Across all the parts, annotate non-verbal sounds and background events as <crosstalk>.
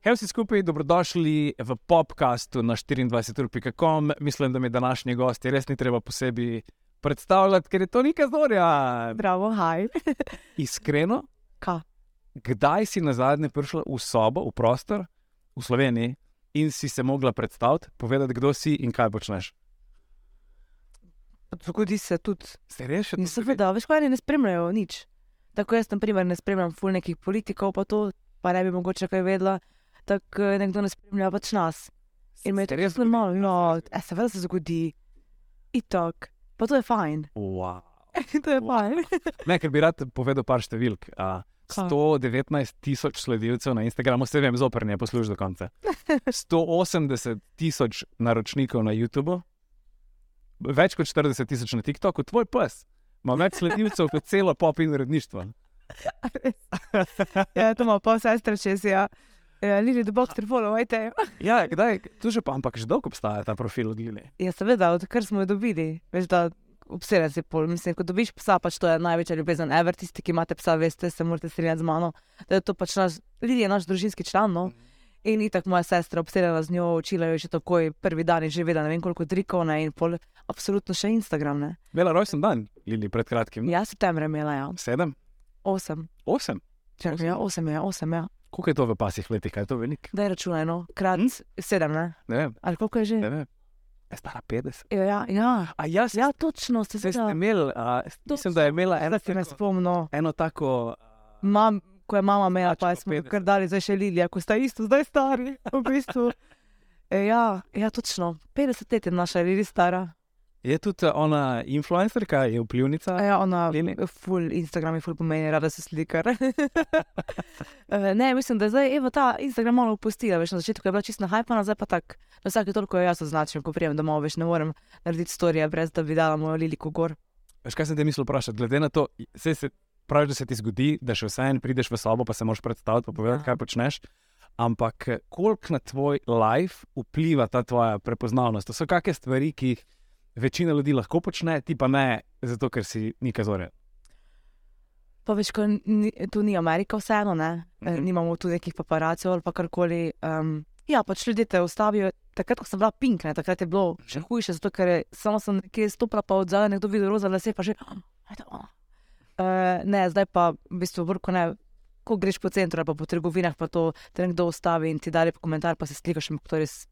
Hej, vsi skupaj, dobrodošli v podkastu na 24.com. Mislim, da mi današnji gosti res ni treba posebej predstavljati, ker je to neka zorja. Bravo, haj. <laughs> Iskreno, Ka? kdaj si na zadnje prišla v sobo, v prostor v Sloveniji in si se mogla predstaviti, povedati, kdo si in kaj počneš? Zgodi se tudi. Se to Nisem vedela, veš, kaj ne spremljajo nič. Tako jaz, na primer, ne spremljam ful nekih politikov, pa to, pa ne bi mogoče kaj vedela. Tako eh, nekdo ne spremlja pač nas. In me je to res normalno. No, e, seveda se zgodi. Itak. Pa to je fajn. Wow. <laughs> to je fajn. Ne, ker bi rad povedal par številk. Kaj? 119 tisoč sledilcev na Instagramu, se vem, zoprne, poslušaj do konca. <laughs> 180 tisoč naročnikov na YouTubu, več kot 40 tisoč na TikToku, tvoj pes. Ima več sledilcev kot celo pop in uredništvo. <laughs> ja, to ima pa sestra čez, ja. Ja, Lili, da box telefonov, ajte. <laughs> Ja, kdaj, tu že pa, ampak že dolgo obstaja ta profil od Lili. Ja, seveda, odkar smo jo dobili, veš, da obseden si pol. Mislim, ko dobiš psa, pač to je največja ljubezen ever, tisti, ki imate psa, veste, se morate strinjati z mano, da je to pač naš, Lili je naš družinski član, no. In itak moja sestra obsedena z njo, učila jo je že takoj prvi dan in že vedela, ne vem koliko trikov, ne, in pol, absolutno še Instagram, ne. Vela rojsten dan, Lili, pred kratkim. Ja, septembra je imela, ja, Sedem, osem. osem. Čakaj, ja, osem je, osem, ja. Koliko je to v pasih letih, kaj je to veliko? Daj računaj, no, krat Hm? sedem, ne. Ne vem, Ali koliko je že? ne vem. Je stara 50. Ja, ja, ja. A jaz, Ja, točno, se ste imeli, a, mislim, da je imela eno, Zdaj se ne spomnim. eno tako. Mam, ko je mama imela, pa smo jo 50. kar dali, zdaj še Lilija, ko sta isto, zdaj stari. V bistvu. <laughs> E, ja, ja, točno. 50 let je naša Lili stara. Je tudi eh, ona influencerka, je vplivnica. Ja, ona, Lili? full Instagram je full pomeni, rada se slika. <laughs> Ne, mislim, da je zdaj Eva ta Instagram malo opustila, veš, na začetku je bila čisto nahajpana, zdaj pa tak. Na vsake toliko jo jaz označim, ko prijem domov, veš, ne morem narediti storije, brez da bi dala mojo Liliko gor. Veš, kaj sem te mislil vprašati? Glede na to, se, se, praviš, da se ti zgodi, da še vseeno prideš v sobo, pa se moraš predstaviti, pa povedati, Ja. kaj počneš. Ampak eh, koliko na tvoj life vpliva ta tvoja prepoznavnost? To so kakšne stvari, ki jih večina ljudi lahko počne, ti pa ne, zato ker si neka zorja. Pa veš, ko ni, tu ni Amerika, vseeno, ne? E, Mhm. nimamo tu nekih paparacijev ali pa karkoli. Um, ja, pač ljudje te ustavijo. Takrat, ko sem bila pink, ne, takrat je bilo še hujše, zato ker je, samo sem nekje stopila, pa od zadaj nekdo videl roza lase, pa že. "Ajde, ona." Uh, ne, zdaj pa v bistvu vrko ne. Ko greš po centru ali pa po trgovinah, pa to te nekdo ustavi in ti da lep komentar, pa se slikaš, to res.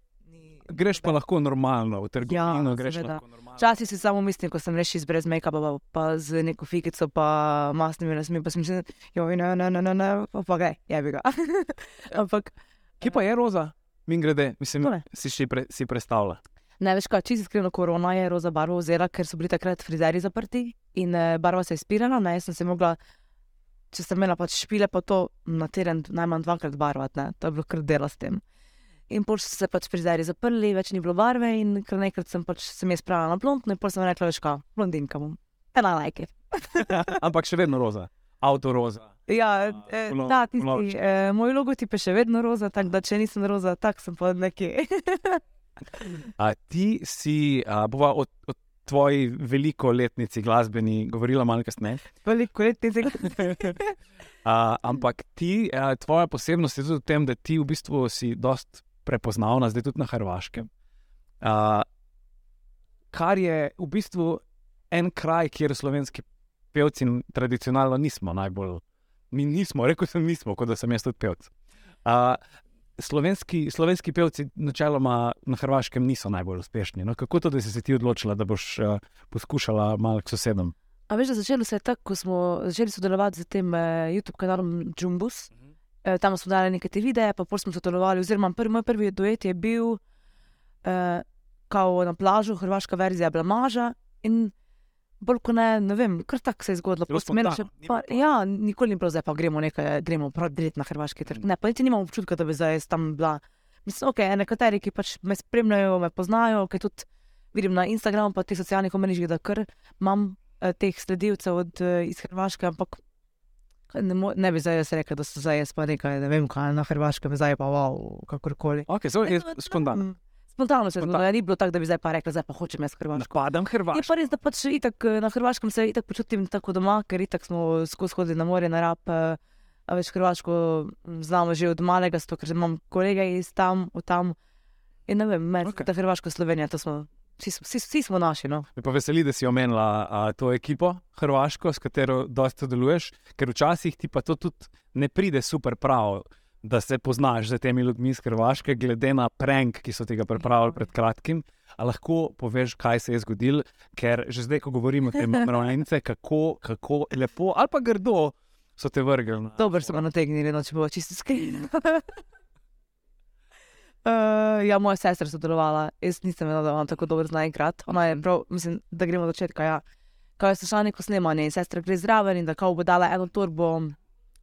Greš pa lahko normalno v trgovino, Ja. Včasih si samo mislim, ko sem rešil brez make-upa, pa, pa z neko fikico, pa masnimi lasmi, pa sem si rekel, ne, ne, ne, ne, ne, pa, pa gre, je bi ga. <laughs> Ampak, Kje pa je roza? Min grede, mislim, Tole. si še pre, si predstavlja. ne veš kaj, čisto iskreno, korona je roza barvo vzela, ker so bili takrat frizeri zaprti in eh, barva se je spirala, ne, sem se mogla, če sem imela pač špile, pa to na teden najmanj dvakrat barvati, ne, to je bilo kar dela s tem. In pol so se pač frizeri zaprli, več ni bilo barve in kar nekrat sem pač se mi spravila na blondno in pol sem rekla, veš kaj, blondinka bom. I like it. <laughs> Ampak še vedno roza, avto roza. Ja, eh, puno- da, tisti, eh, moj logotip je še vedno roza, tako da če nisem roza, tako sem pa nekje. <laughs> A ti si, a, bova o, o tvoji velikoletnici glasbeni govorila malo kasneje. Veliko let ti tega. <laughs> A, ampak ti, a, tvoja posebnost je tudi v tem, da ti v bistvu si dost prepoznavna, zdaj tudi na Hrvaškem. A, kar je v bistvu en kraj, kjer slovenski pevci tradicionalno nismo najbolj. Mi nismo, rekel sem nismo, kot da sem jaz tudi pevc. A, slovenski, slovenski pevci načeloma na Hrvaškem niso najbolj uspešni. No, kako to, da si se ti odločila, da boš uh, poskušala malo k sosedom? A veš, da začelo se je tako, ko smo začeli sodelovati z tem eh, YouTube kanalom Jumbus. Eh, tam smo dali nekaj te videe, pa pol smo sodelovali. Oziroma, prvi, moj prvi duet je bil eh, kao na plažu, hrvaška verzija Blamaža. In bolj kot ne, ne vem, kar tako se je zgodilo. Ni še pa- bilo Ja, nikoli ni bilo zdaj, pa gremo nekaj, gremo prav direkt na hrvaški trg. Mm. Ne, pa niti nimam občutka, da bi zdaj tam bila. Mislim, ok, nekateri, ki pač me spremljajo, me poznajo, ki tudi vidim na Instagramu, pa teh socialnih omrežjih, da kar imam eh, teh sledilcev od, eh, iz Hrvaške, ampak ne, ne bi zdaj jaz rekla, da so zdaj jaz pa nekaj, ne vem, kaj na Hrvaškem, zdaj pa wow, kakorkoli. Okay, so, je no, spontano. mm, Spontano se je zgodilo, ni bilo tako, da bi zdaj pa rekla, zdaj pa hočem jaz Hrvaško. Napadam Je Hrvaško. pa res, da pač itak, eh, na Hrvaškem se itak počutim tako doma, ker itak smo skozi hodili na morje, na rap. eh, a več Hrvaško m, znamo že od malega, zato ker imam kolege iz tam, od tam. In ne vem, meni okay. ta Hrvaška Slovenija, to smo, vsi, vsi, vsi smo naši. No. Me pa veseli, da si omenila a, to ekipo Hrvaško, s katero dosta deluješ, ker včasih ti pa to tudi ne pride super prav, da se poznaš z temi ljudmi iz Hrvaške, glede na prank, ki so tega pripravili pred kratkim. A lahko poveš, kaj se je zgodilo, ker že zdaj, ko govorimo o tem <laughs> mravljence, kako, kako lepo ali pa grdo so te vrgli. Dobro smo nategnili, no, če bo čisto skrivno. <laughs> Uh, ja, moja sestra je sodelovala, jaz nisem vedela, da imam tako dober zaenkrat. Ona je prav, mislim, da gremo od začetka. Ja. Kaj je slišala neko snemanje in sestra gre zraven in da kao bo dala eno torbo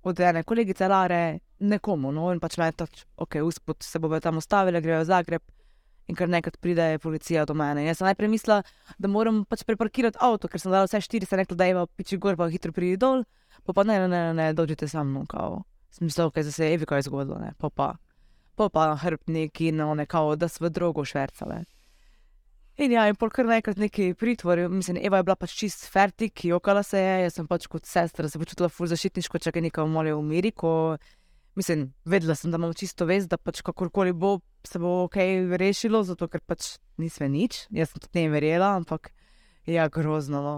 od ene kolegice Lare nekomu. No, in pač me tač, ok, uspod se bo tam ustavila, grejo v Zagreb. In kar nekaj pride policija do mene. In jaz sem najprej mislila, da moram pač preparkirati avto, ker sem dala vse štiri, sem rekla, da je piči gor, pa hitro pridi dol. Pa pa ne, ne, ne, ne dođite sa mnom, kao. Sem mislila, kaj se je Evi kaj zgodilo, ne, pa pa. Pa pa in one, kao, da so v drogo švercale. In ja, in pol kar naenkrat neki pritvor, mislim, Eva je bila pač čist fertik, jokala se je, jaz sem pač kot sestra se počutila ful zaščitniško, če ga nekaj molijo umiri, ko, mislim, vedela sem, da imam čisto vest, da pač kakorkoli bo, se bo ok rešilo, zato ker pač nisve nič, jaz sem tudi ne verjela, ampak ja, grozno, no.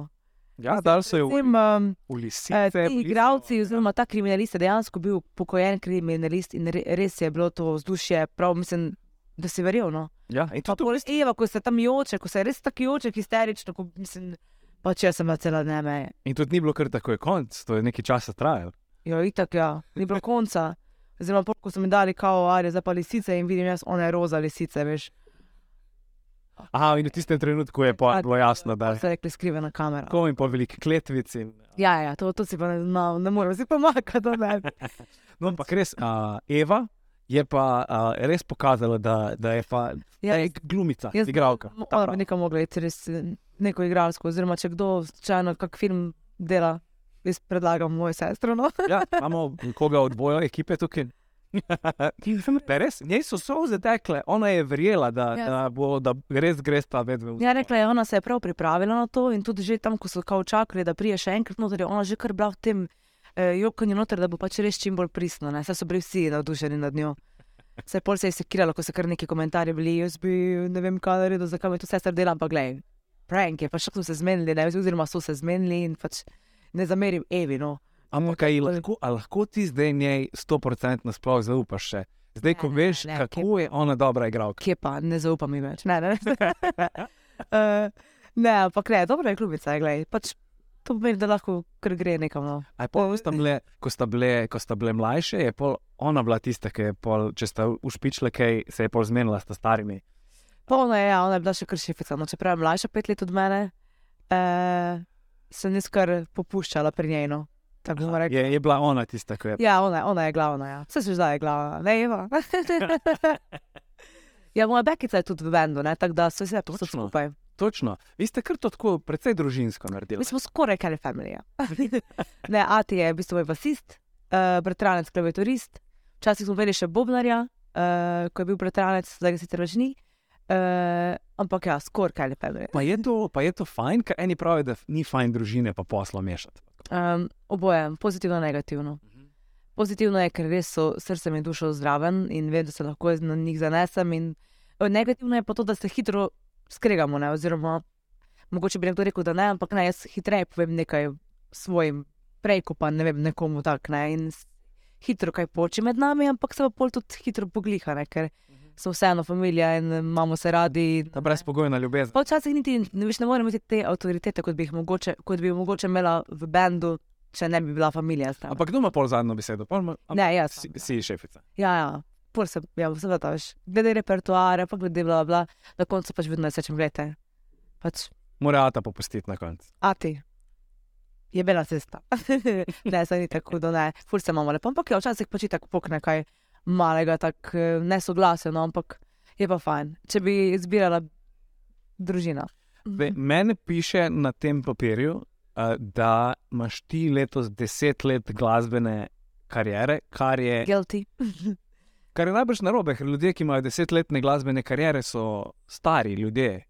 Ja, dal so jo v, Tem, um, v Eh, lisice. Ti igravci, oziroma ta kriminalist je dejansko bil pokojen kriminalist in re, res je bilo to vzdušje, prav mislim, da si verjel. No? Ja, in Pa tudi pol Eva, ko se tam joče, ko se res tako joče, histerično, ko mislim, pa če sem na cela dne meje. In tudi ni bilo kar tako je konc, to je nekaj časa trajalo. Jo, itak, ja, ni bilo konca. Oziroma, pol, ko so mi dali kao arje za pa lisice in vidim jaz, one roza lisice, veš. Aha, in v tistem trenutku je pa bilo jasno, da Se rekli skrivena kamera. Tako in po veliki kletvici. in- Ja, ja, to, to si pa ne, no, ne morem si pomagati, da ne. <laughs> No, ampak res, uh, Eva je pa uh, res pokazala, da, da je pa Ja, da je glumica, jaz- igralka. Ona bi nekam mogla iti res eh, neko igralsko, oziroma če kdo slučajno kak film dela, jaz predlagam mojo sestro. No? Ja, imamo koga od boja ekipe tukaj. <laughs> Res, njej so solze tekle, ona je verjela, da, Ja. da, bo, da res gre ta vedno. Ja, rekla je, ona se je prav pripravila na to in tudi že tam, ko so kao čakali, da prije še enkrat noter, je ona že kar bila v tem eh, jokanju noter, da bo pač res čim bolj pristno. Saj so bili vsi navdušeni nad njo. Se je pol se je sekiralo, ko so kar neki komentarji bili, jaz bi ne vem, kaj naredil, zakaj me to sestra dela, ampak glej, prank je, pač tako so se zmenili, ne, oziroma so se zmenili in pač ne zamerim Evi, no. Ampak kaj lahko, lahko ti zdaj njej 100% sploh zaupaš še? Zdaj, ko Ne, ne, veš, ne, kako je ona dobra igralka. Kje pa, ne zaupam ji več. Ne, ne, ne. uh, <laughs> ne ampak ne, dobra je klubica, glej, pač to pomeni, da lahko gre nekam. No. Aj, pol, ko, sta bile, ko, sta bile, ko sta bile mlajše, je pol ona bila tista, ki je pol, če sta ušpičile kaj, se je pol zmenila s ta starimi. Polno je, ja, ona je bila še kar šefica, no, čeprav je mlajša pet let od mene, uh, sem jaz kar popuščala pri njej. No. Tako bomo rekli. Je, je bila ona tista, ki je. Ja, ona, ona je glavna, ja. vse se zdaj je glavna, ne Eva. <laughs> ja, moja bekica je tudi v bendu, tako da so vse to Točno. skupaj. Točno. Vi ste kar to tako precej družinsko naredili. Mi smo skoraj Kelly Family. Ja. <laughs> ne, Ati je v bistvu moj basist, uh, bratranec, klaviaturist. Včasih smo imeli še Bobnarja, uh, ko je bil bratranec, zdaj ga sicer več ni. Uh, ampak ja, skoraj Kelly Family. Pa je, to, pa je to fajn, ker eni pravijo, da ni fajn družine pa posla mešati. Um, oboje, pozitivno in negativno. Pozitivno je, ker res so srcem in dušo zdraven in vem, da se lahko na njih zanesem. In, eh, negativno je pa to, da se hitro skregamo. Ne? Oziroma, mogoče bi nekdo rekel, da ne, ampak ne, jaz hitreje povem nekaj svojim, prej ko pa ne vem, nekomu tak. Ne? Hitro kaj poči med nami, ampak se pa pol tudi hitro pogliha, ne? ker smo vseeno familija in imamo se radi. Ta brezpogojna ljubezen. Pa včasih niti ne, veš, ne morem imeti te avtoritete, kot bi jih mogoče, kot bi mogoče imela v bendu, če ne bi bila familija. zraven. Ampak kdo ima pol zadnjo besedo? Pol ima, am- Ne, jaz. si, si šefica. Ja, ja. Pol sem, ja, seveda, veš, glede repertoarja, pa glede bla, bla, na koncu pač vedno rečem, gledajte, pač, Mora Ata popustiti na koncu. a ti. Je bila cesta. <laughs> ne, saj ni tako, da ne, ful se imamo lepo, ampak ja, včasih pač tako pokne kaj malega, tako nesoglasje, no, ampak je pa fajn, če bi izbirala družina. Ve, mene piše na tem papirju, uh, da imaš ti letos deset let glasbene kariere, kar je, Guilty. <laughs> kar je najbrž narobe, ker ljudje, ki imajo desetletne glasbene kariere, so stari ljudje,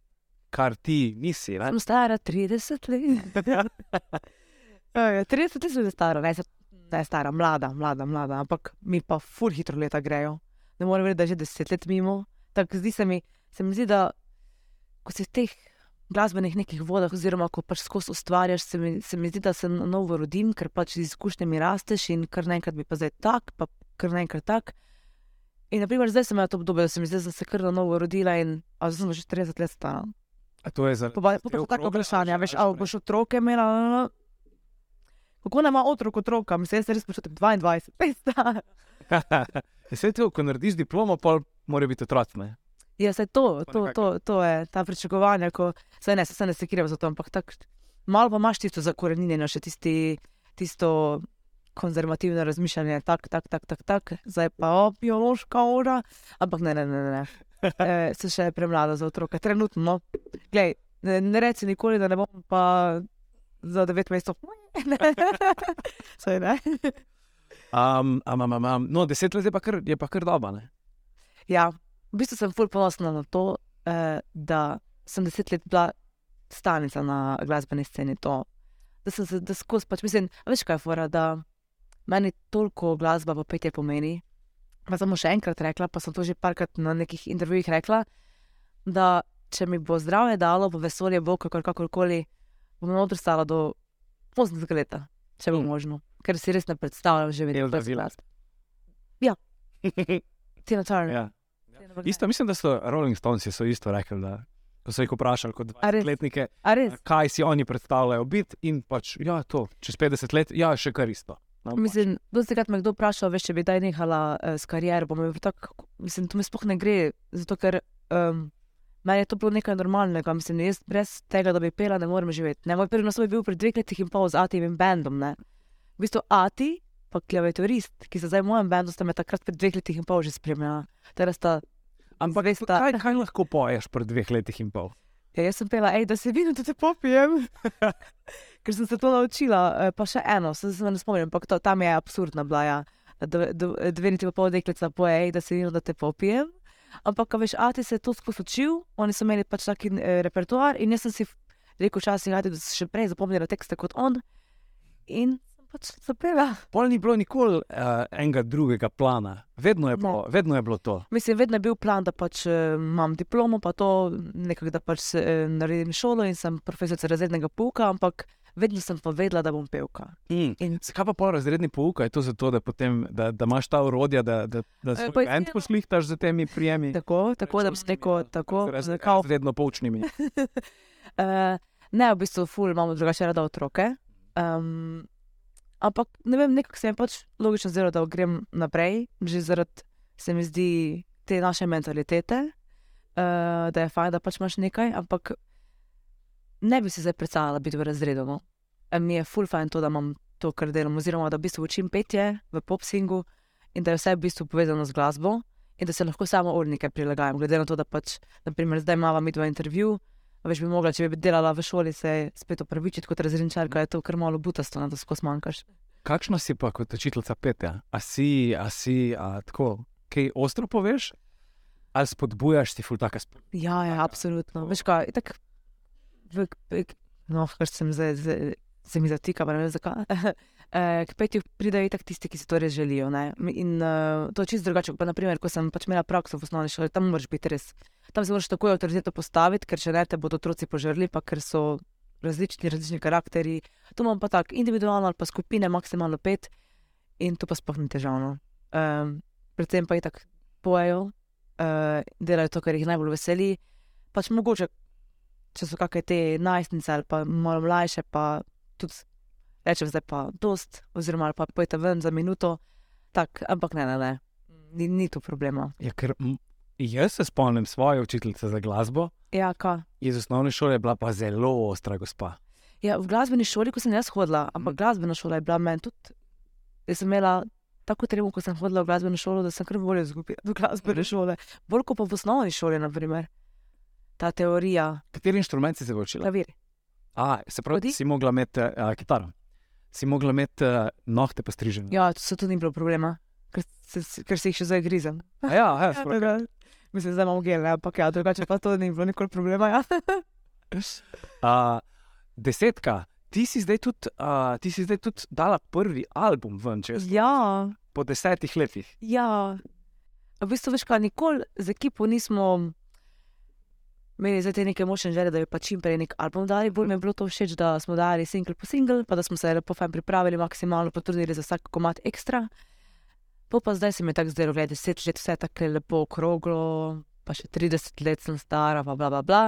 kar ti nisi. Ne? Sem stara 30 let. <laughs> Ja, <laughs> 30 let sem stara, ne, se- ne stara, mlada, mlada, mlada, ampak mi pa fur hitro leta grejo. Ne morem reči, da je že deset let mimo. Tako zdi se mi, se mi zdi, da ko si v teh glasbenih nekih vodah, oziroma ko pač skozi ustvarjaš, se mi, se mi zdi, da se na novo rodim, ker pač z izkušnjami rasteš in kar naenkrat bi pa zdaj tak, pa kar naenkrat tak. In naprimer, zdaj sem imela to obdobje, da sem se, se kar na novo rodila in zdaj sem že 30 let stara. To je za Pa pa pa tako ali veš, ali boš otroke imela. Kako nema otrok otroka, mislim, jaz se res počutim 22, veš, <laughs> da. <laughs> Vse to, ko narediš diplomo, pa mora biti otrok. Ja, se to, to, to, to je ta pričakovanja, ko se ne, se ne sekiram za to, ampak tako malo pa imaš tisto zakorenjeno, še tisti, tisto konzervativno razmišljanje, tak, tak, tak, tak, tak, zdaj pa o, biološka ura, ampak ne, ne, ne, ne. ne. <laughs> E, se še premlada za otroka, trenutno. No. Glej, ne, ne reci nikoli, da ne bom pa za devet mesecev. <laughs> Saj ne. Um, um, um, um, no, deset let je pa kar, je pa kar doba. Ne? Ja, v bistvu sem fulj ponosna na to, eh, da sem deset let bila stalnica na glasbeni sceni. To, da sem se skozi, pač mislim, veš kaj je fora, da meni toliko glasba v petje pomeni. Pa sem mu še enkrat rekla, pa sem to že parkrat na nekih intervjujih rekla, da če mi bo zdravje dalo, bo vesolje bo kakor kakorkoli, bom odrstala do 80 let, če bo Mm. možno. Ker si res ne predstavljam živeti Elza brez Vilas. glasbe. Tina Turner. ja. Turner. Isto, mislim, da so Rolling Stones so isto rekli, da ko so jih vprašali kot A res? 20-letnike, A res? kaj si oni predstavljajo biti in pač, ja, to, čez 50 let, ja, še kar isto. No, pač. Mislim, dosti krat me kdo vpraša, veš, če bi daj nehala uh, s kariero, bom rekel tako, mislim, to mi sploh ne gre, zato ker um, meni je to bilo nekaj normalnega, mislim, jaz brez tega, da bi pela, ne morem živeti. Ne, moj prvi naslov je bil pred dveh letih in pol z Ativim bendom, ne. V bistvu Ati, pa klaviaturist, ki se zdaj v mojem bendu, sta me takrat pred dveh letih in pol že spremljala. Ampak veste, kaj, kaj lahko poješ pred dveh letih in pol? ja, jaz sem pela, hej, da se vidim, da te popijem. <laughs> Ker sem se to naučila, eh, pa še eno, se, se ne spomnim, ampak to, tam je absurdna bila. Ja. Dve, dve, dve niti pa pol deklica poje, "Ej, da se vidim, da te popijem. Ampak, veš, Ati se je to skozi učil, oni so imeli pač taki eh, repertoar in jaz sem si rekel, včasih, Ati, da si še prej zapomnila tekste kot on. In sem pač zapela. Pol ni bilo nikoli uh, enega drugega plana, vedno je, bilo, vedno je bilo to. Mislim, vedno je bil plan, da pač eh, imam diplomo, pa to nekako, da pač eh, naredim šolo in sem profesorica razrednega pouka, ampak vedno sem pa vedela, da bom pevka. Mm. In Zakaj pa pol razredni pouk? Je to zato, da, potem, da, da imaš ta urodja, da, da, da pa bend izjemno. poslihtaš z temi prijemi? tako, tako da bi se neko, tako, zakal, Razredno poučnimi. Uh, <laughs> ne, v bistvu, ful, imamo drugače rada otroke. Um, ampak ne vem, nekako se mi pač logično zdelo, da grem naprej, že zaradi se mi zdi te naše mentalitete, uh, da je fajn, da pač imaš nekaj, ampak ne bi si zdaj predstavljala biti v razredu. No. Eh, Mi je ful fajn to, da imam to, kar delam, oziroma da v bistvu učim petje v popsingu in da je vse v bistvu povezano z glasbo. In da se lahko samo urnike prilagajam, glede na to, da pač, naprimer, zdaj imamo mi dva intervju, a veš, bi mogla, če bi delala v šoli, se spet opravičiti kot razredničarka, je to kar malo butasto, ne, da skozi manjkaš. Kakšna si pa kot učiteljica petja? A si, a si, a tako, kaj ostro poveš? Ali spodbujaš ti ful taka spodbuja? Ja, ja, absolutno. Veš kaj, tako, v, no, kar sem zdaj, zdaj se mi zatika, pa ne vem zakaj. <laughs> Eh, K petju pridejo tako tisti, ki si to res želijo. Ne? In uh, to je čisto drugače. Pa, naprimer, ko sem pač imela prakso v osnovni šoli, tam moraš biti res. Tam se moraš takoj avtoriteto postaviti, ker če ne te bodo otroci požrli, pa ker so različni, različni karakteri. To imam pa tako individualno ali pa skupine, maksimalno pet, in to pa sploh ni težavno. Um, predvsem pa je tako pojejo, uh, delajo to, kar jih najbolj veseli. Pač mogoče, če so kakšne te najstnice ali pa malo mlajše, pa tudi rečem zdaj pa dost, oziroma pa pojte ven za minuto, tak, ampak ne, ne, ne. Ni, ni tu problema. Ja, ker jaz se spomnim svoje učiteljice za glasbo. Ja, ka. Iz osnovne šole je bila pa zelo ostra gospa. Ja, v glasbeni šoli, ko sem jaz hodila, ampak glasbena šola je bila meni tudi. Jaz sem imela tako tremo, ko sem hodila v glasbeno šolo, da sem kar bolje izgubila do glasbene šole. Bolj kot pa v osnovni šoli, naprimer. Ta teorija, Kateri inštrument si se učila? klavir. A, se pravi, Hodi? si mogla imeti uh, kitaro. Si mogla imeti uh, nohte postrižene. Ja, to tudi ni bilo problema, ker, se, ker se jih še zdaj grizem. A ja, ja, Ja, <laughs> da, Mislim, da imamo gel, ne, ampak ja, drugače pa to ni bilo nikoli problema. Ja. <laughs> Uh, desetka ti si zdaj tudi, uh, ti si zdaj tudi dala prvi album ven, če jaz Ja, po desetih letih. ja. V bistvu, veš, kaj nikoli z ekipo nismo imeli zdaj te neke močne želje, da bi pa čim prej nek album dali. Bolj mi je bilo to všeč, da smo dali single po single, pa da smo se lepo fajn pripravili, maksimalno potrudili za vsak komat ekstra. Po pa zdaj se mi je tako zdelo, da je deset let vse tako lepo okroglo, pa še 30 let sem stara, pa bla bla bla.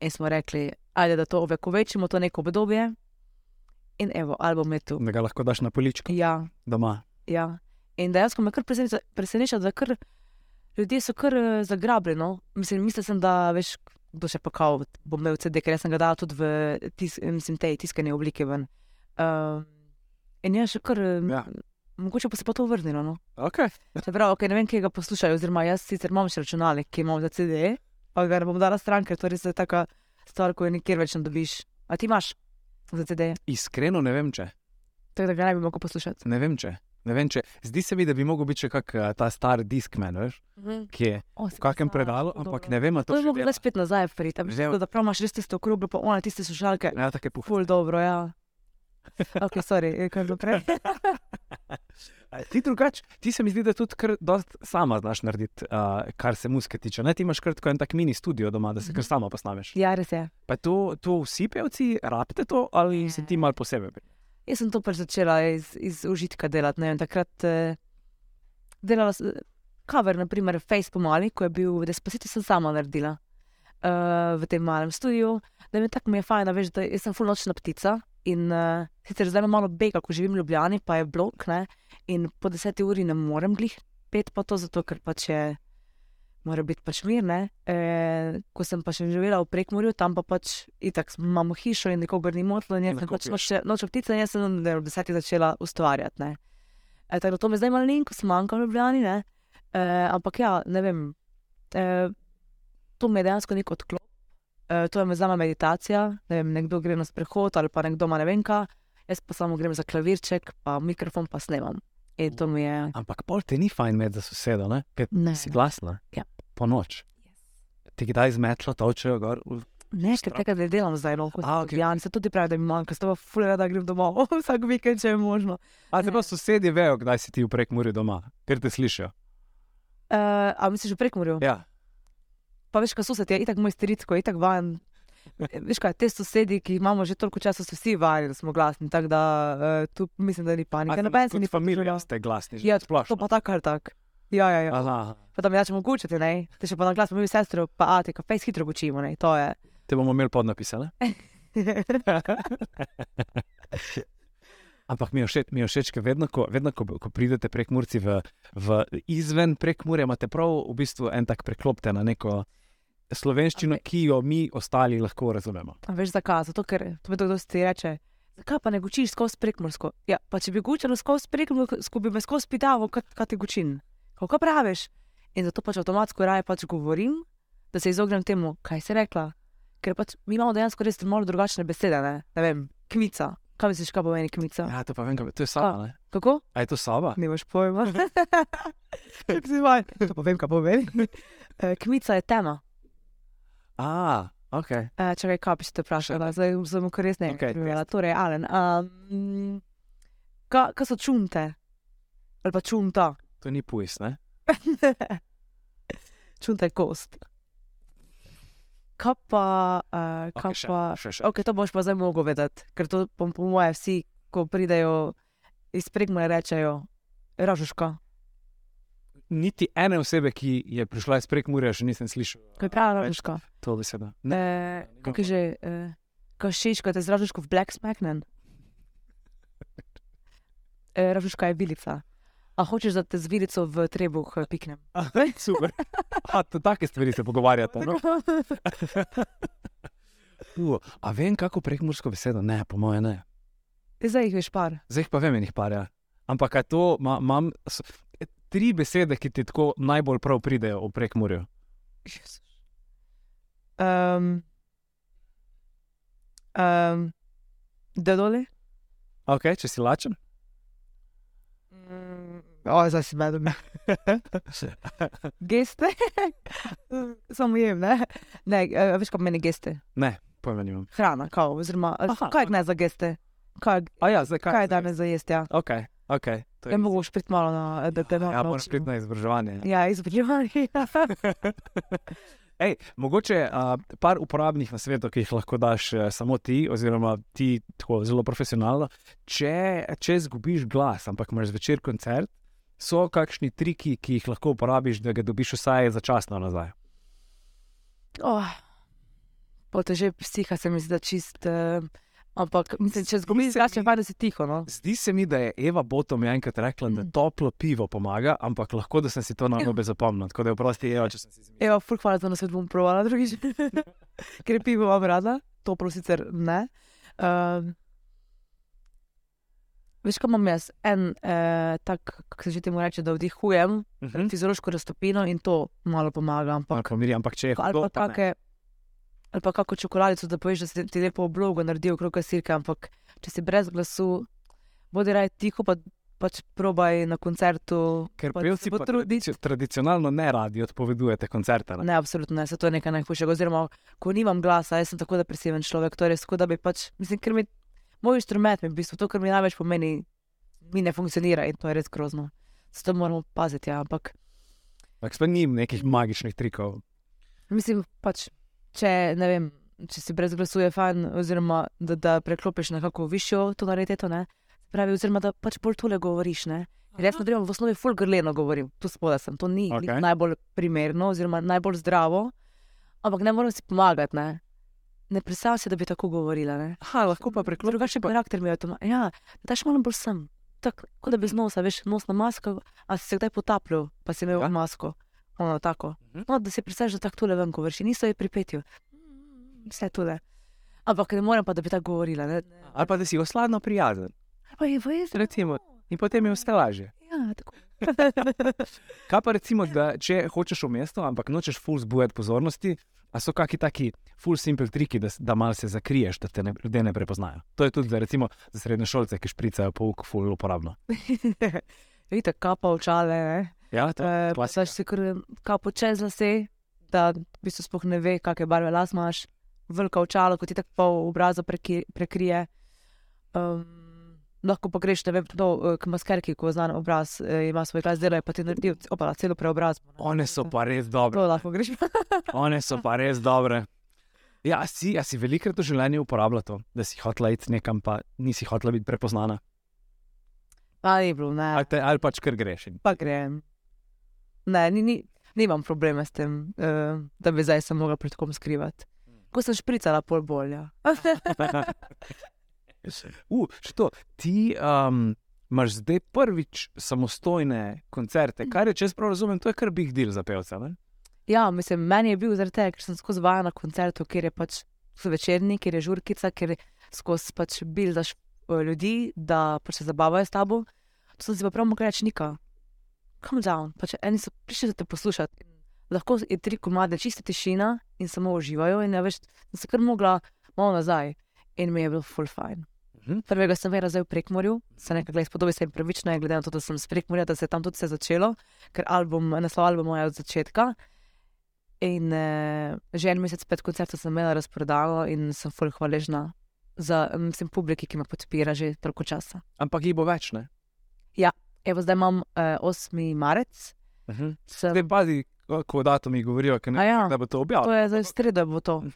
In smo rekli, ajde, da to ovekovečimo, to neko obdobje. In evo, album je tu. Da ga lahko daš na poličko Ja, doma. ja. In dejansko me kar preseneča, preseneča da kar ljudje so kar eh, zagrabljeni. No? Mislim, mislil sem, da veš, kdo še pa kao, bom imel CD, ker sem ga dal tudi v tis, mislim, tej tiskani obliki ven. Uh, in je še kar, Ja. mogoče pa se pa to vrnilo. No? Okay. <laughs> Čeprav, okay, ne vem, kje ga poslušajo, oziroma jaz sicer imam še računalnik, ki imam za CD, pa ga ne bom dala stran, ker to res je taka stvar, ko je nikjer več ne dobiš. A ti imaš za CD, Iskreno ne vem, če. tako da ga ne bi mogel poslušati. Ne vem, če. Ne vem, če. Zdi se mi, da bi mogel biti še kak uh, ta star diskman, veš, ki je O, v kakem predalu, ampak ne vem, To je dela. zdaj spet nazaj priti, Že- da prav imaš res tisto okroglo, pa one tiste slušalke. Ja, tako je puh. Ful dobro, ja. Ok, sorry, je bilo prej? <laughs> A Ti drugače, ti se mi zdi, da tudi kar dost sama znaš narediti, uh, kar se muske tiče. Ne, ti imaš kar tako en tak mini studio doma, da se kar Mhm. sama posnameš. Ja, res je. Pa to, to vsi pevci rabite to ali si ti mal posebej? Jaz sem to pač začela iz, iz užitka delati. Vem, takrat eh, delala sem cover, naprimer Face pomali, ko je bil Despacito, sem sama naredila uh, v tem malem studiu. Da mi je tako mi je fajn, da veš, da sem full nočna ptica. In uh, sicer zdaj imam malo bega, ko živim v Ljubljani, pa je blok, ne? in po deseti uri ne morem glih pet, pa to zato, ker pač je. Mora biti pač mir. E, ko sem pa še živela v Prekmorju, tam pa pač itak imamo hišo in nikogar ni motilo, in jaz sem pač piješ. noč, noč ptica in jaz sem ne, ob desetih začela ustvarjati. Ne. E, tako da to me zdaj malo sem manjka v Ljubljani. Ne. E, ampak ja, ne vem, e, to mi je dejansko nek odklop. E, to je me zame meditacija, ne vem, nekdo gre na sprehod ali pa nekdo ima ne vem kaj, jaz pa samo grem za klavirček, pa mikrofon pa snemam. In to mi je. Ampak pol te ni fajn imeti za sosedo, ne? ker Ne, si glasna. Ja. Po noč. Ti kdaj zmetlo, točejo gor. v- Ne, ker tega ne delam zdaj, no, kot okay. Jan, se tudi pravi, da mi manjka, sta pa fulera, da grem domov <laughs> vsak vikend, če je možno. A Ne. pa sosedje vejo, kdaj si ti v prekmurju doma, ker te slišijo. Uh, a misliš, že prekmorju? Ja. Pa veš, kaj sosed je, itak moj stric, ko je itak vajen. Veš kaj, te sosedi, ki imamo že toliko časa, so vsi vajeni, da smo glasni, tako da uh, tu mislim, da ni panike. Noben se ni familija, počutil. ste glasni, že Ja, splošno. To pa tako ali tako. Ja, ja, ja. Aha, Pa da mi rečemo gučati, ne? Te še pa na glas, mi sestro, pa a, te ka fejs hitro gučimo, ne? To je. te bomo imeli podnapisane. <laughs> Ampak mi je všeč, mi je všeč, ker vedno, ko, vedno ko, ko pridete prek Murci v, v izven prek Murja, imate prav v bistvu en tak preklopte na neko slovenščino, Ampak- ki jo mi ostali lahko razumemo. A veš zakaj? Zato, ker to mi kdo ti reče. Zakaj pa ne gučiš skozi prekmorsko? Ja, pa če bi gučal skozi prekmorsko, bi me skozi pitalo, kaj, kaj ti gučin. Kako praviš? In zato pač avtomatsko raje pač govorim, da se izognem temu, kaj si rekla. Ker pač mi imamo dejansko res malo drugačne besede, ne, ne vem, kmica. Kaj misliš, kaj pomeni kmica? Ja, to pa vem, kaj, to je soba. Ne? Kako? A je to soba? Nimaš pojma. <laughs> To pa vem, kaj pomeni. <laughs> Eh, Kmica je tema. A, ok. Uh, čakaj, kaj bi se te vprašala, zdaj sem kar res ne Okej, vem. Torej, Alen, um, kaj, kaj so čunte? Ali pa čunta? To ni pujs, ne? <laughs> čunta je kost. Kaj pa, uh, kaj Okej, še, pa, še, še. ok, to boš pa zdaj mogel vedeti, ker to po, po moje vsi, ko pridejo iz pregmore, rečejo, ražuška. Niti ene osebe, ki je prišla iz prek Murja, še nisem slišal. Kaj pravi ražuška? To besedo. E, kako je že, uh, kaj šeš, kaj te z ražuško v Black Smacknen? <laughs> E, ražuška je bilica. A hočeš, da te z vilico v trebuh eh, piknem? Super. A, to take stvari se pogovarjate. No? <laughs> Uh, a vem, kako prekmursko besedo? Ne, po moje ne. Zdaj jih veš par. Zdaj jih pa vem, enih par. Ja. Ampak kaj to, ma- imam s- tri besede, ki ti tako najbolj prav pridejo v prekmurju. Um, um, Dedoli? Ok, če si lačen. Mm, o, zdaj si medom. <laughs> Geste? <laughs> Samo jem, ne? Ne, veš, kaj pomeni geste? Ne. Pojma nimam. hrana, kao, oziroma Aha, kaj ne za geste. Kaj, A ja, zdaj kaj? kaj je danes za jesti? Ja? Ok, ok. Ne mogoš priti malo na EBP. Ja, moraš priti na izobraževanje. Ja, izobraževanje. <laughs> Ej, mogoče uh, par uporabnih nasvetov, ki jih lahko daš uh, samo ti, oziroma ti tako zelo profesionalno. Če, če zgubiš glas, ampak imaš zvečer koncert, so kakšni triki, ki jih lahko uporabiš, da ga dobiš vsaj začasno nazaj. Oh, po teže psiha se mi zdi, da čist. Uh, ampak mislim, če zgubiš da si tiho. No? Zdi se mi, da je Eva Bottom enkrat rekla, da Mm. toplo pivo pomaga, ampak lahko da sem si to <laughs> na robe zapomnil. Tako da je oprosti, Eva, če sem si zmislil. Evo, ful hvala za nas, bom provala drugič. <laughs> Ker pivo vam rada, toplo sicer ne. Um, veš, kaj imam jaz? En eh, tak, kako se že temu reče, da vdihujem, Mhm. fiziološko raztopino in to malo pomaga. Ampak, Ampak, miri, ampak če je ali hudo, pa pa ne. Ali pa kako čokoladico, da poveš, da si ti lepo oblogo naredil okrog kasirke, ampak če si brez glasu, bodi raj tiho, pa pač probaj na koncertu. Ker pač pevci pa tradici- tradicionalno ne radi odpovedujete koncerte. Ne? Ne, absolutno ne, se to je nekaj najhujšega. Oziroma, ko nimam glasa, jaz sem tako depresiven človek, torej tako da bi pač, mislim, ker mi moj inštrument, mi v bistvu to, kar mi največ pomeni, mi ne funkcionira in to je res grozno. Zato moramo paziti, ja, ampak Ampak spet ni nekih magičnih trikov. mislim pač, če ne vem. Če si brez glasu, je fajn, oziroma da, da preklopiš na kako višjo tonaliteto, ne? Se pravi, oziroma da pač bolj tole govoriš. Ne? Jaz, na primer, v osnovi ful grleno govorim, tu spodaj sem, to ni okay. najbolj primerno, oziroma najbolj zdravo, ampak ne morem si pomagati. Ne, ne predstavljam si, da bi tako govorila. Ne? Aha, lahko pa preklopiš. Drugačen karakter mi je to. Ja, daš malo bolj sem. Tako, da bi z nosa, veš, nosna maska, a si se kdaj potapljal, pa si imel ja. masko. Ono tako. Mhm. No, da si predstavljaš, da tako tole ven govoriš, in niso je pripetju. Vse tole. Ampak ne morem pa, da bi tako govorila. Ne? Ali pa da si osladno prijazen. Pa je veš, Recimo. In potem je vse lažje. Ja, tako. <laughs> Kaj pa recimo, da če hočeš v mesto, ampak nočeš full zbujati pozornosti, a so kakšni taki full simple triki, da, da malo se zakriješ, da te ne, ljudje ne prepoznajo. To je tudi za, recimo, za srednje šolce, ki špricajo pouk full uporabno. <laughs> Vidite, kapa očale, ne? Ja, to je klasika. Pač si kar kapo čez lase, da v bistvu sploh ne ve, kakšne barve las imaš, velika očala, kot ti tako pol obraza preki, prekrije. Um, lahko pa greš, ne vem, to, eh, k maskerki, ko znan obraz eh, ima svoj glas, delajo pa ti naredijo opala, celo preobrazbo. ne. One so pa res dobre. To lahko greš. <laughs> One so pa res dobre. Ja, si, a si velikrat v življenju uporabljal to, da si hotela iti nekam, pa nisi hotela biti prepoznana. Pa ni bilo, ne. Ali, te, ali pač kar greš. in- Pa grem. Ne, ni, ni, nimam problema s tem, uh, da bi zdaj se mogla pred kom skrivati. Ko sem špricala, pol bolja. <laughs> Uh, še to, ti um, imaš zdaj prvič samostojne koncerte, kar je, če jaz prav razumem, to je kar big deal za pevca. Ne? Ja, mislim, meni je bil zaradi tega, ker sem skozi vajen na koncertu, kjer je pač so večerni, kjer je žurkica, ker skozi pač bildaš eh, ljudi, da pač se zabavajo s tabo. To sem si pa prav mogla reči, nika. Come down, pač eni so prišli za te poslušati. Lahko je tri komade, čista tišina in samo uživajo. In ja, veš, sem se kar mogla malo nazaj in mi je bil full fine. Mhm. Prvega sem vera zdaj v Prekmorju, se nekaj gleda, spodobi se jim pravično, glede na to, da sem z Prekmorja, da se je tam tudi vse začelo, ker album, naslov albuma je od začetka. In uh, že en mesec pred koncertom sem imela razprodano in sem fully hvaležna za mislim, publiki, ki me podpira že toliko časa. Ampak jih bo več, ne? Evo, zdaj imam uh, 8. marec. Uh -huh. Sem, Zdaj pazi, ko- ko datumi govorijo, ne ja. da bo to to objavljeno. je zdaj v sredo, bo to. <laughs>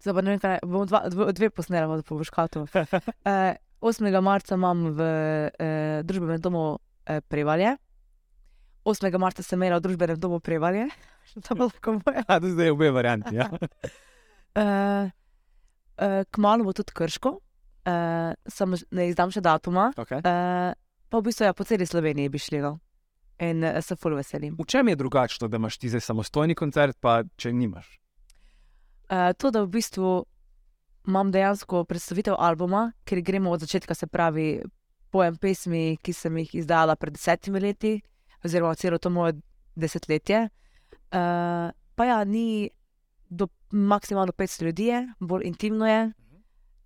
Zdaj pa ne vem, kaj bom dva, dve, dve posnela, da boš kato. Uh, 8. marca imam v uh, družbenem domu uh, Prevalje. 8. marca sem imela v družbenem domu Prevalje. <laughs> To bo lahko. A, to zdaj je obe varianti. Ja. <laughs> Uh, uh, kmalo bo tudi krško, uh, samo ne izdam še datuma. Okay. Uh, pa v bistvu ja, po celi Sloveniji bi šli. No. In uh, se ful veselim. V čem je drugačno, da imaš ti zdaj samostojni koncert, pa če nimaš? Uh, to, da v bistvu imam dejansko predstavitev albuma, ker gremo od začetka, se pravi, pojem pesmi, ki sem jih izdala pred desetimi leti, oziroma celo to moje desetletje. Uh, pa ja, ni do maksimalno 500 ljudi, je, bolj intimno je.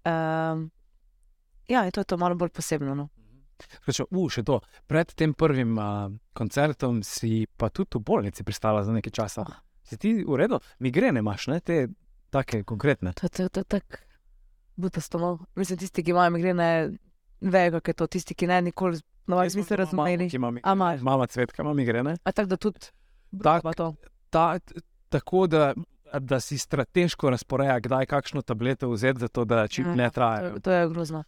Um, ja, in to je to malo bolj posebno. No. Skratka, uh, še to. Pred tem prvim uh, koncertom si pa tudi v bolnici pristala za nekaj časa. Ah. Si ti v redu, migrene imaš, ne? te take konkretne. To je to, to, tako butasto. No. Mislim, tisti, ki imajo migrene, vejo, kako je to. Tisti, ki ne, nikoli niso imam doma mamo, razumeli. ki ima mi- A imaš? Mama cvetka, ima migrene. A tako da tudi. Tak- to. Ta, tako da, da si strateško razporeja, kdaj kakšno tableto vzeti, zato da čim Ja, ne To, traja. je- to je grozno.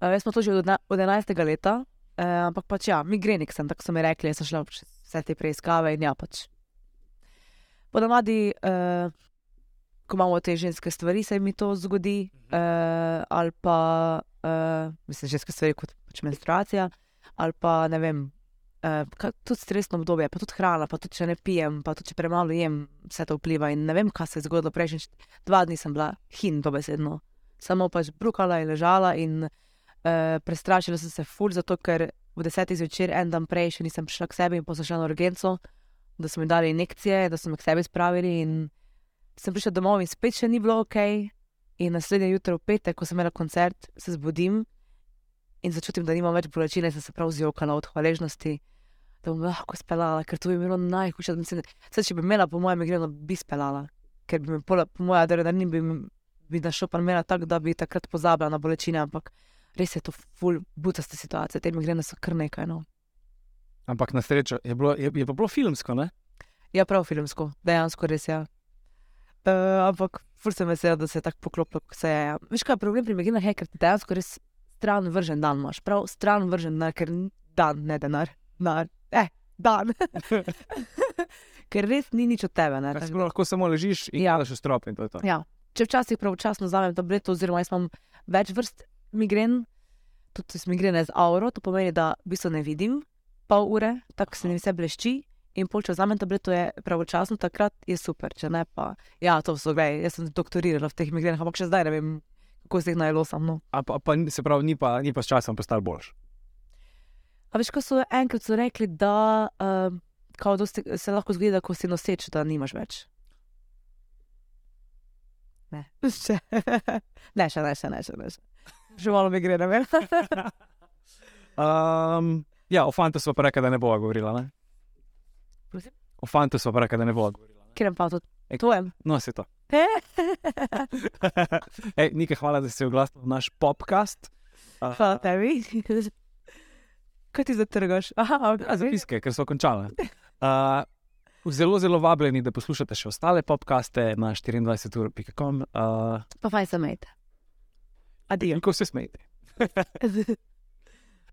Uh, jaz smo to že od, od 11. leta, uh, ampak pač ja, migrenik sem, tako so mi rekli, jaz sem šla čez vse te preiskave in ja, pač. Ponavadi, uh, ko imamo te ženske stvari, se mi to zgodi, uh, ali pa, uh, mislim, ženske stvari kot pač menstruacija, ali pa ne vem. Uh, tudi stresno obdobje, pa tudi hrana, pa tudi če ne pijem, pa tudi če premalo jem, vse to vpliva. In ne vem, kaj se je zgodilo prejšnji dva dni, sem bila hin, dobesedno. Samo pač brukala in ležala, in uh, prestrašila sem se ful, zato ker v desetih zvečer, en dan prej, še nisem prišla k sebi in poslala na urgenco, da so mi dali injekcije, da so me k sebi spravili. In sem prišla domov in spet še ni bilo ok. In naslednje jutro, v petek, ko sem imela koncert, se zbudim in začutim, da nimam več bolečine, sem se prav zjokala od hvaležnosti. Da bom lahko speljala, ker to bi bilo najhujše. da mislim, Saj, če bi imela, po mojem, migreno, bi speljala, ker bi me, po mojem, adrenalin bi, mi- bi našel pa imela tako, da bi takrat pozabila na bolečine, ampak res je to ful, butasta situacija, te migrene so kar nekaj. No. Ampak na srečo je bilo, je, je pa bilo filmsko, ne? Ja, prav filmsko, dejansko res je. Ja. Uh, ampak ful sem vesela, da se je tako poklopilo, kot se je. ja. Veš kaj problem pri migrenah, je, ker ti dejansko res stran vržen dan imaš, prav stran vržen denar, ker dan, ne denar, denar, eh, dan. <laughs> ker res ni nič od tebe. Ne, tako bilo, lahko samo ležiš in Ja. gledaš v strop in to je to. Ja. Če včasih pravočasno vzamem tableto, oziroma jaz imam več vrst migren, tudi migrene z auro, to pomeni, da v bistvu ne vidim pol ure, tako se mi vse blešči. In pol, če vzamem tableto, je pravočasno, takrat je super, če ne pa. Ja, to so, gledaj, jaz sem doktorirala v teh migrenah, ampak še zdaj ne vem, kako se jih najelo sam. No. A pa, pa se pravi, ni pa, ni pa s časom postal boljš. A veš, ko so enkrat so rekli, da kao dosti, se lahko zgodi, da ko si noseč, da nimaš več. Ne, <laughs> še, ne, še ne, še ne, še ne. Še malo mi gre, ne vem. Um, <laughs> ja, o fantu smo pa rekli, da ne bova govorila. Ne? Prosim? O fantu smo pa rekli, da ne bova govorila. Ne? Kjer pa to? Ej. Tvojem. No, se to. <laughs> Ej, Nika, hvala, da si oglasil naš podcast. Uh, Hvala tebi. <laughs> Kaj ti zatrgaš? Aha, Ja, okay. zapiske, ker so končale. Uh, zelo, zelo vabljeni, da poslušate še ostale podcaste na 24.com. Uh, Pa fajn se imejte. Adijo. in ko se smejete.